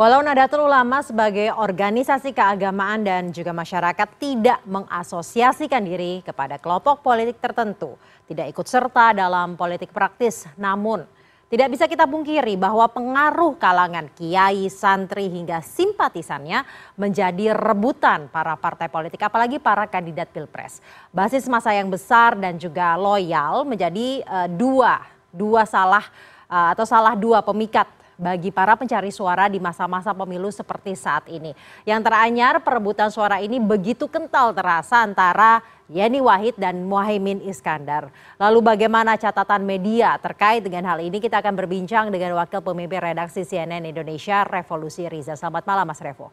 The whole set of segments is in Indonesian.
Walau Nadatul Ulama sebagai organisasi keagamaan dan juga masyarakat tidak mengasosiasikan diri kepada kelompok politik tertentu, tidak ikut serta dalam politik praktis, namun tidak bisa kita pungkiri bahwa pengaruh kalangan kiai, santri hingga simpatisannya menjadi rebutan para partai politik apalagi para kandidat pilpres. Basis masa yang besar dan juga loyal menjadi uh, dua dua salah uh, atau salah dua pemikat bagi para pencari suara di masa-masa pemilu seperti saat ini. Yang teranyar perebutan suara ini begitu kental terasa antara Yeni Wahid dan Muhaimin Iskandar. Lalu bagaimana catatan media terkait dengan hal ini? Kita akan berbincang dengan Wakil Pemimpin Redaksi CNN Indonesia, Revolusi Riza. Selamat malam Mas Revo.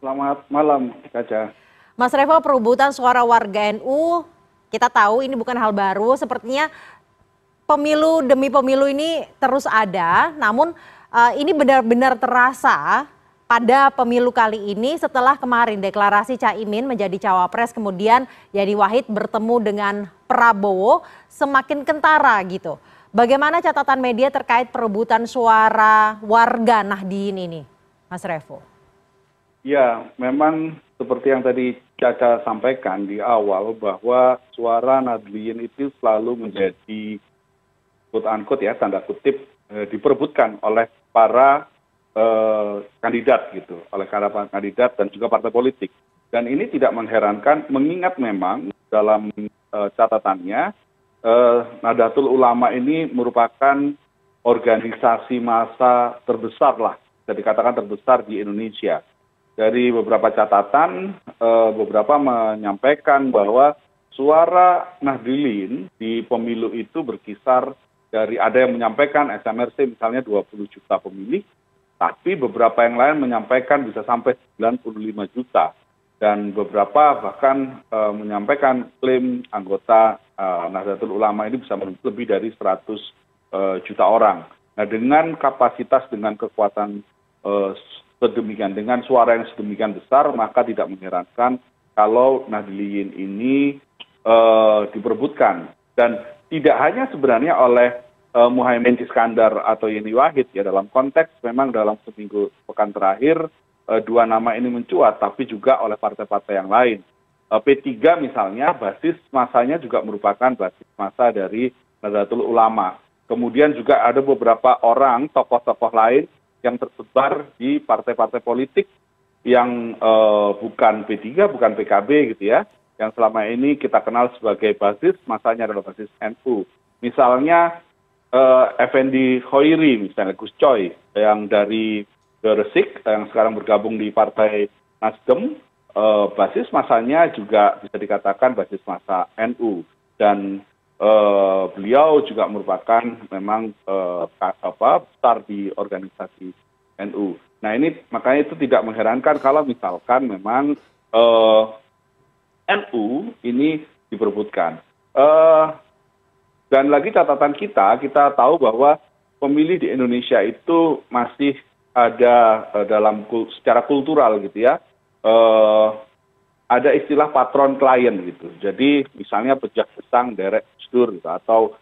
Selamat malam Caca. Mas Revo, perebutan suara warga NU, kita tahu ini bukan hal baru. Sepertinya pemilu demi pemilu ini terus ada, namun uh, ini benar-benar terasa pada pemilu kali ini setelah kemarin deklarasi Caimin menjadi cawapres kemudian Yani Wahid bertemu dengan Prabowo semakin kentara gitu. Bagaimana catatan media terkait perebutan suara warga Nahdien ini, Mas Revo? Ya, memang seperti yang tadi Caca sampaikan di awal bahwa suara Nahdien itu selalu menjadi quote ya tanda kutip eh, diperebutkan oleh para eh, kandidat gitu oleh para kandidat dan juga partai politik. Dan ini tidak mengherankan mengingat memang dalam eh, catatannya Nadatul Ulama ini merupakan organisasi massa terbesar lah bisa dikatakan terbesar di Indonesia. Dari beberapa catatan beberapa menyampaikan bahwa suara Nahdilin di pemilu itu berkisar dari ada yang menyampaikan smrc misalnya dua puluh juta pemilih tapi beberapa yang lain menyampaikan bisa sampai sembilan puluh lima juta dan beberapa bahkan uh, menyampaikan klaim anggota uh, Nahdlatul Ulama ini bisa lebih dari 100 uh, juta orang. Nah dengan kapasitas dengan kekuatan uh, sedemikian dengan suara yang sedemikian besar maka tidak mengherankan kalau Nahdliyin ini uh, diperebutkan dan tidak hanya sebenarnya oleh uh, Muhaimin Iskandar atau Yeni Wahid ya dalam konteks memang dalam seminggu pekan terakhir uh, dua nama ini mencuat tapi juga oleh partai-partai yang lain. Uh, P3 misalnya basis masanya juga merupakan basis masa dari Nahdlatul Ulama. Kemudian juga ada beberapa orang tokoh-tokoh lain yang tersebar di partai-partai politik yang uh, bukan P3, bukan PKB gitu ya yang selama ini kita kenal sebagai basis masanya adalah basis nu misalnya eh, Effendi Hoiri misalnya Gus Coy yang dari Gresik yang sekarang bergabung di Partai Nasdem eh, basis masanya juga bisa dikatakan basis masa NU dan eh, beliau juga merupakan memang eh, apa besar di organisasi NU. Nah ini makanya itu tidak mengherankan kalau misalkan memang eh, nu ini diperbutkan. Eh, dan lagi catatan kita kita tahu bahwa pemilih di Indonesia itu masih ada eh, dalam secara kultural gitu ya eh, ada istilah patron klien gitu. Jadi misalnya pecah gesang derek dur gitu atau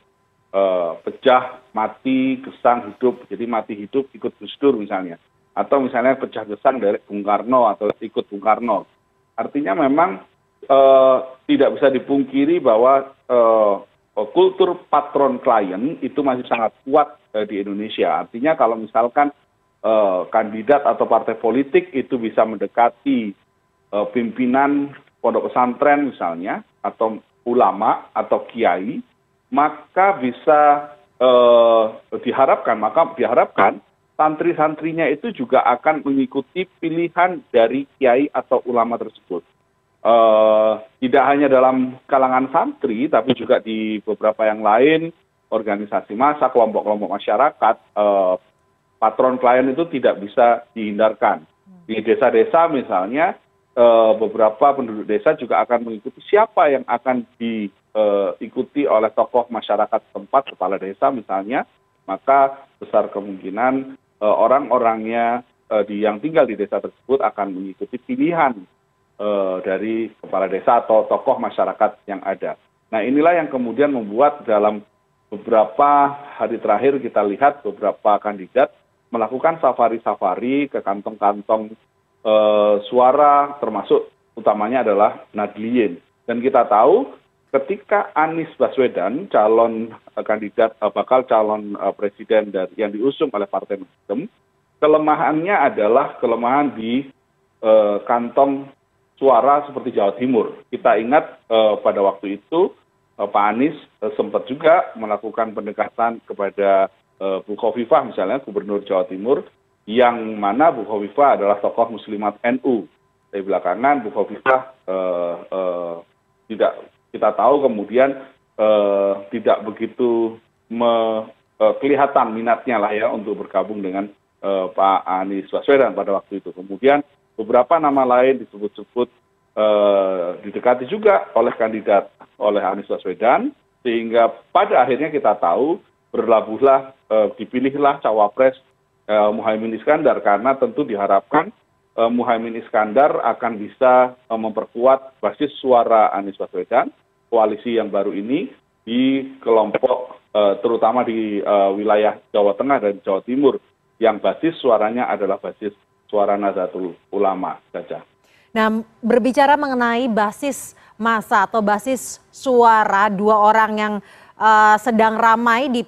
pecah mati gesang hidup jadi mati hidup ikut Gus Dur misalnya. Atau misalnya pecah gesang derek Bung Karno atau ikut Bung Karno. Artinya memang tidak bisa dipungkiri bahwa eh, kultur patron klien itu masih sangat kuat eh, di Indonesia. Artinya kalau misalkan kandidat atau partai politik itu bisa mendekati pimpinan pondok pesantren misalnya atau ulama atau kiai, maka bisa diharapkan maka diharapkan santri-santrinya itu juga akan mengikuti pilihan dari kiai atau ulama tersebut. Eh, tidak hanya dalam kalangan santri tapi juga di beberapa yang lain organisasi massa kelompok kelompok masyarakat eh, patron klien itu tidak bisa dihindarkan. Di desa desa misalnya eh, beberapa penduduk desa juga akan mengikuti siapa yang akan diikuti oleh tokoh masyarakat tempat kepala desa misalnya maka besar kemungkinan orang orangnya di yang tinggal di desa tersebut akan mengikuti pilihan dari kepala desa atau tokoh masyarakat yang ada. Nah inilah yang kemudian membuat dalam beberapa hari terakhir kita lihat beberapa kandidat melakukan safari-safari ke kantong-kantong suara termasuk utamanya adalah Nadlien. Dan kita tahu ketika Anies Baswedan calon kandidat bakal calon presiden dari yang diusung oleh Partai Nasdem, kelemahannya adalah kelemahan di kantong suara seperti Jawa Timur. Kita ingat pada waktu itu Pak Anies sempat juga melakukan pendekatan kepada Bu Khofifah misalnya gubernur Jawa Timur yang mana Bu Khofifah adalah tokoh muslimat NU. Dari belakangan Bu Khofifah tidak kita tahu kemudian tidak begitu kelihatan minatnya lah ya untuk bergabung dengan Pak Anies Baswedan pada waktu itu. Kemudian beberapa nama lain disebut-sebut didekati juga oleh kandidat oleh Anies Baswedan sehingga pada akhirnya kita tahu berlabuhlah dipilihlah cawapres Muhaymin Iskandar karena tentu diharapkan Muhaymin Iskandar akan bisa memperkuat basis suara Anies Baswedan koalisi yang baru ini di kelompok terutama di wilayah Jawa Tengah dan Jawa Timur yang basis suaranya adalah basis suara Nahdlatul Ulama saja. Nah, berbicara mengenai basis masa atau basis suara dua orang yang uh, sedang ramai di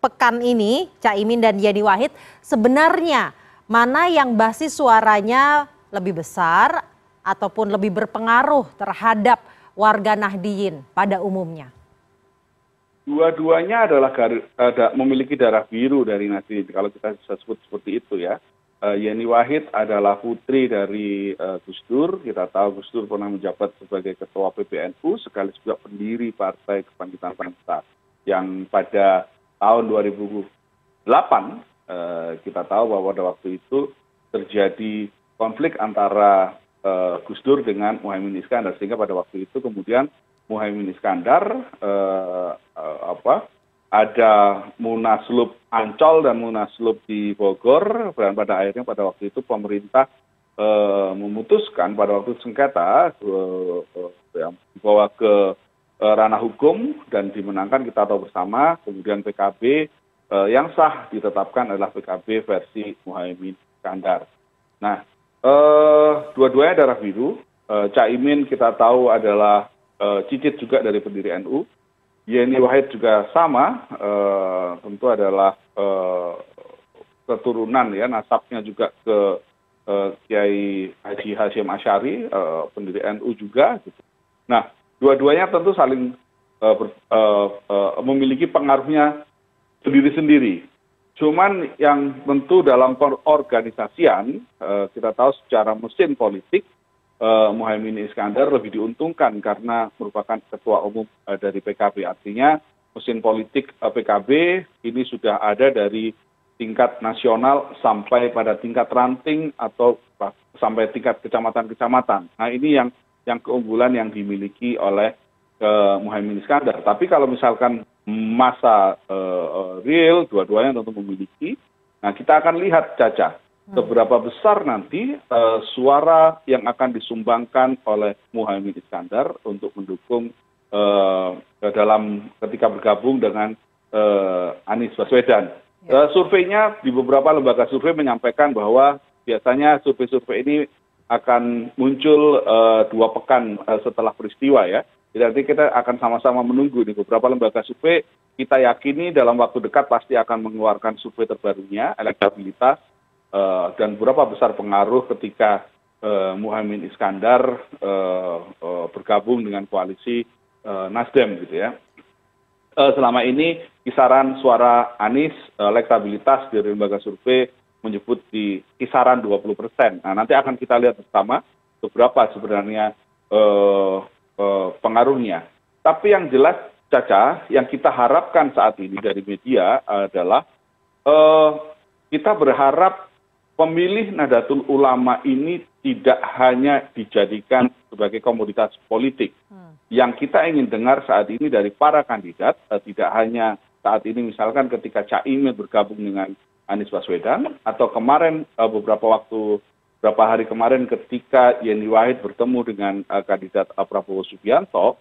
pekan ini, Caimin dan Yeni Wahid, sebenarnya mana yang basis suaranya lebih besar ataupun lebih berpengaruh terhadap warga Nahdiyin pada umumnya? Dua-duanya adalah ada, memiliki darah biru dari Nahdiyin, kalau kita bisa sebut seperti itu ya. Yeni Wahid adalah putri dari Gus Dur. Kita tahu Gus Dur pernah menjabat sebagai ketua PBNU, sekaligus juga pendiri Partai Kebangkitan Bangsa. Yang pada tahun 2008 kita tahu bahwa pada waktu itu terjadi konflik antara Gus Dur dengan Muhaymin Iskandar. Sehingga pada waktu itu kemudian Muhaymin Iskandar apa ada munaslup ancol dan munaslup di bogor dan pada akhirnya pada waktu itu pemerintah memutuskan pada waktu sengketa dibawa ke ranah hukum dan dimenangkan kita tahu bersama. Kemudian pkb yang sah ditetapkan adalah pkb versi muhaymin iskandar. Nah dua-duanya darah biru caimin kita tahu adalah cicit juga dari pendiri nu Yeni Wahid juga sama, tentu adalah keturunan ya, nasabnya juga ke Kiai Haji Hashim Asyari, pendiri NU juga. Gitu. Nah, dua-duanya tentu saling memiliki pengaruhnya sendiri-sendiri. Cuman yang tentu dalam organisasian, kita tahu secara mesin politik, Muhaymin Iskandar lebih diuntungkan karena merupakan ketua umum dari PKB. Artinya mesin politik PKB ini sudah ada dari tingkat nasional sampai pada tingkat ranting atau sampai tingkat kecamatan-kecamatan. Nah ini yang yang keunggulan yang dimiliki oleh Muhaymin Iskandar. Tapi kalau misalkan masa real dua-duanya tentu memiliki, nah kita akan lihat Caca seberapa besar nanti suara yang akan disumbangkan oleh Muhaymin Iskandar untuk mendukung dalam ketika bergabung dengan Anies Baswedan. Surveinya di beberapa lembaga survei menyampaikan bahwa biasanya survei-survei ini akan muncul dua pekan setelah peristiwa ya. Jadi kita akan sama-sama menunggu di beberapa lembaga survei kita yakini dalam waktu dekat pasti akan mengeluarkan survei terbarunya elektabilitas dan berapa besar pengaruh ketika Muhaymin Iskandar bergabung dengan koalisi Nasdem gitu ya. Selama ini kisaran suara Anies elektabilitas dari lembaga survei menyebut di kisaran 20 persen. Nah nanti akan kita lihat bersama beberapa sebenarnya pengaruhnya. Tapi yang jelas Caca, yang kita harapkan saat ini dari media adalah kita berharap pemilih Nahdlatul Ulama ini tidak hanya dijadikan sebagai komoditas politik. Yang kita ingin dengar saat ini dari para kandidat, tidak hanya saat ini misalkan ketika Caimin bergabung dengan Anies Baswedan, atau kemarin beberapa waktu, beberapa hari kemarin ketika Yeni Wahid bertemu dengan kandidat Prabowo Subianto,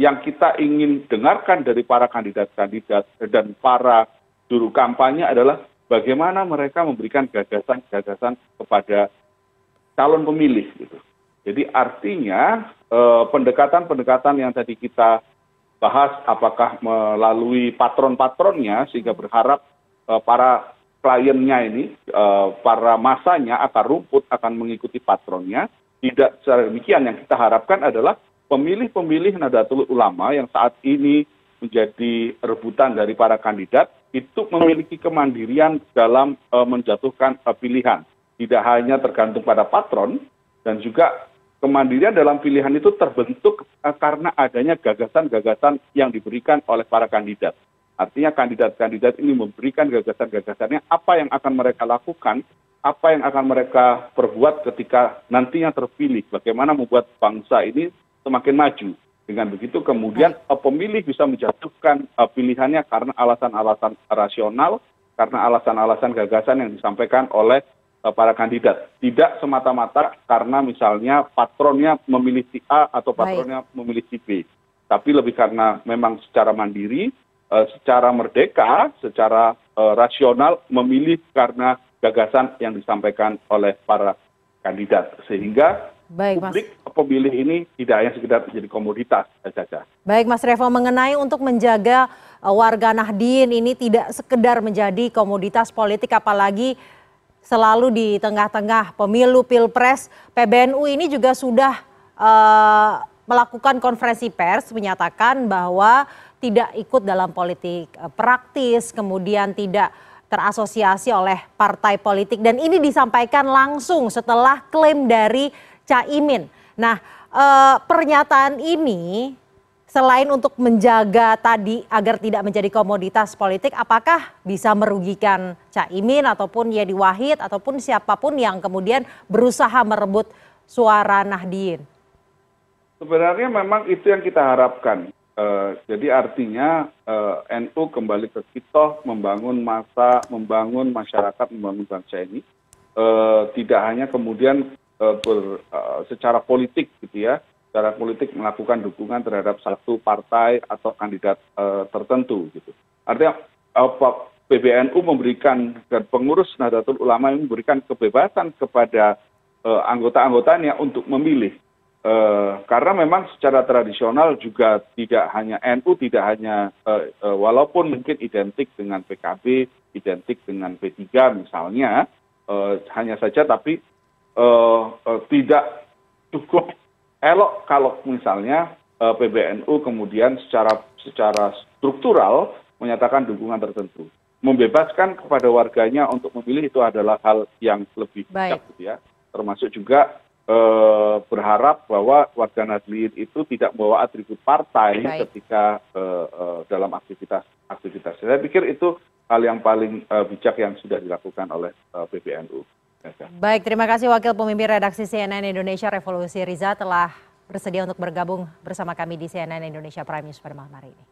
yang kita ingin dengarkan dari para kandidat-kandidat dan para juru kampanye adalah bagaimana mereka memberikan gagasan-gagasan kepada calon pemilih gitu. Jadi artinya pendekatan-pendekatan yang tadi kita bahas apakah melalui patron-patronnya sehingga berharap para kliennya ini para masanya akar rumput akan mengikuti patronnya tidak secara demikian yang kita harapkan adalah pemilih-pemilih Nahdlatul Ulama yang saat ini menjadi rebutan dari para kandidat itu memiliki kemandirian dalam menjatuhkan pilihan tidak hanya tergantung pada patron dan juga kemandirian dalam pilihan itu terbentuk karena adanya gagasan-gagasan yang diberikan oleh para kandidat. Artinya kandidat-kandidat ini memberikan gagasan-gagasannya apa yang akan mereka lakukan, apa yang akan mereka perbuat ketika nantinya terpilih, bagaimana membuat bangsa ini semakin maju. Dengan begitu kemudian pemilih bisa menjatuhkan pilihannya karena alasan-alasan rasional, karena alasan-alasan gagasan yang disampaikan oleh para kandidat. Tidak semata mata karena misalnya patronnya memilih si A atau patronnya memilih si B. Tapi lebih karena memang secara mandiri secara merdeka secara rasional memilih karena gagasan yang disampaikan oleh para kandidat. Sehingga publik pemilih ini tidak hanya sekedar menjadi komoditas saja. Baik Mas Revo mengenai untuk menjaga warga Nahdien ini tidak sekedar menjadi komoditas politik apalagi selalu di tengah-tengah pemilu pilpres pbnu ini juga sudah melakukan konferensi pers menyatakan bahwa tidak ikut dalam politik praktis kemudian tidak terasosiasi oleh partai politik dan ini disampaikan langsung setelah klaim dari caimin nah pernyataan ini selain untuk menjaga tadi agar tidak menjadi komoditas politik apakah bisa merugikan caimin ataupun yedi wahid ataupun siapa pun yang kemudian berusaha merebut suara nahdien? Sebenarnya memang itu yang kita harapkan. Jadi artinya nu kembali ke kita membangun masa membangun masyarakat membangun bangsa ini. Tidak hanya kemudian secara politik gitu ya secara politik melakukan dukungan terhadap satu partai atau kandidat tertentu gitu. Artinya pbnu memberikan dan pengurus nahdlatul ulama ini memberikan kebebasan kepada anggota anggotanya untuk memilih. Karena memang secara tradisional juga tidak hanya nu tidak hanya walaupun mungkin identik dengan pkb identik dengan p tiga misalnya hanya saja tapi tidak cukup elok kalau misalnya pbnu kemudian secara struktural menyatakan dukungan tertentu. Membebaskan kepada warganya untuk memilih itu adalah hal yang lebih bijak gitu ya. Termasuk juga berharap bahwa warga Nahdliyin itu tidak membawa atribut partai ketika dalam aktivitas aktivitas. Saya pikir itu hal yang paling bijak yang sudah dilakukan oleh pbnu baik terima kasih wakil pemimpin redaksi cnn indonesia revolusi riza telah bersedia untuk bergabung bersama kami di cnn indonesia prime news pada malam hari ini